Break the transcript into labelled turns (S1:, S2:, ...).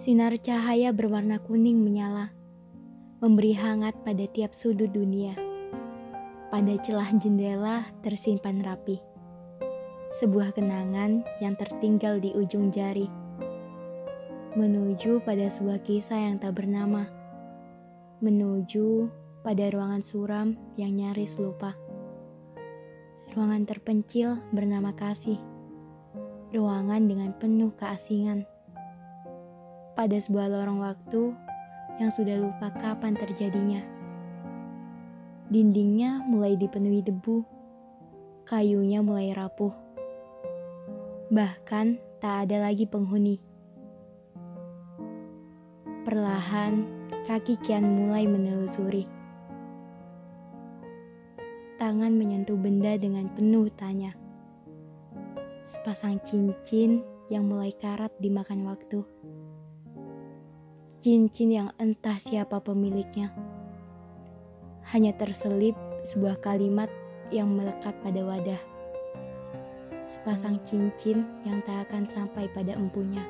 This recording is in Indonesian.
S1: Sinar cahaya berwarna kuning menyala, memberi hangat pada tiap sudut dunia. Pada celah jendela tersimpan rapi. Sebuah kenangan yang tertinggal di ujung jari. Menuju pada sebuah kisah yang tak bernama. Menuju pada ruangan suram yang nyaris lupa. Ruangan terpencil bernama kasih. Ruangan dengan penuh keasingan. Pada sebuah lorong waktu yang sudah lupa kapan terjadinya. Dindingnya mulai dipenuhi debu, kayunya mulai rapuh. Bahkan tak ada lagi penghuni. Perlahan, kaki kian mulai menelusuri tangan menyentuh benda dengan penuh tanya. Sepasang cincin yang mulai karat dimakan waktu. Cincin yang entah siapa pemiliknya. Hanya terselip sebuah kalimat yang melekat pada wadah. Sepasang cincin yang tak akan sampai pada empunya.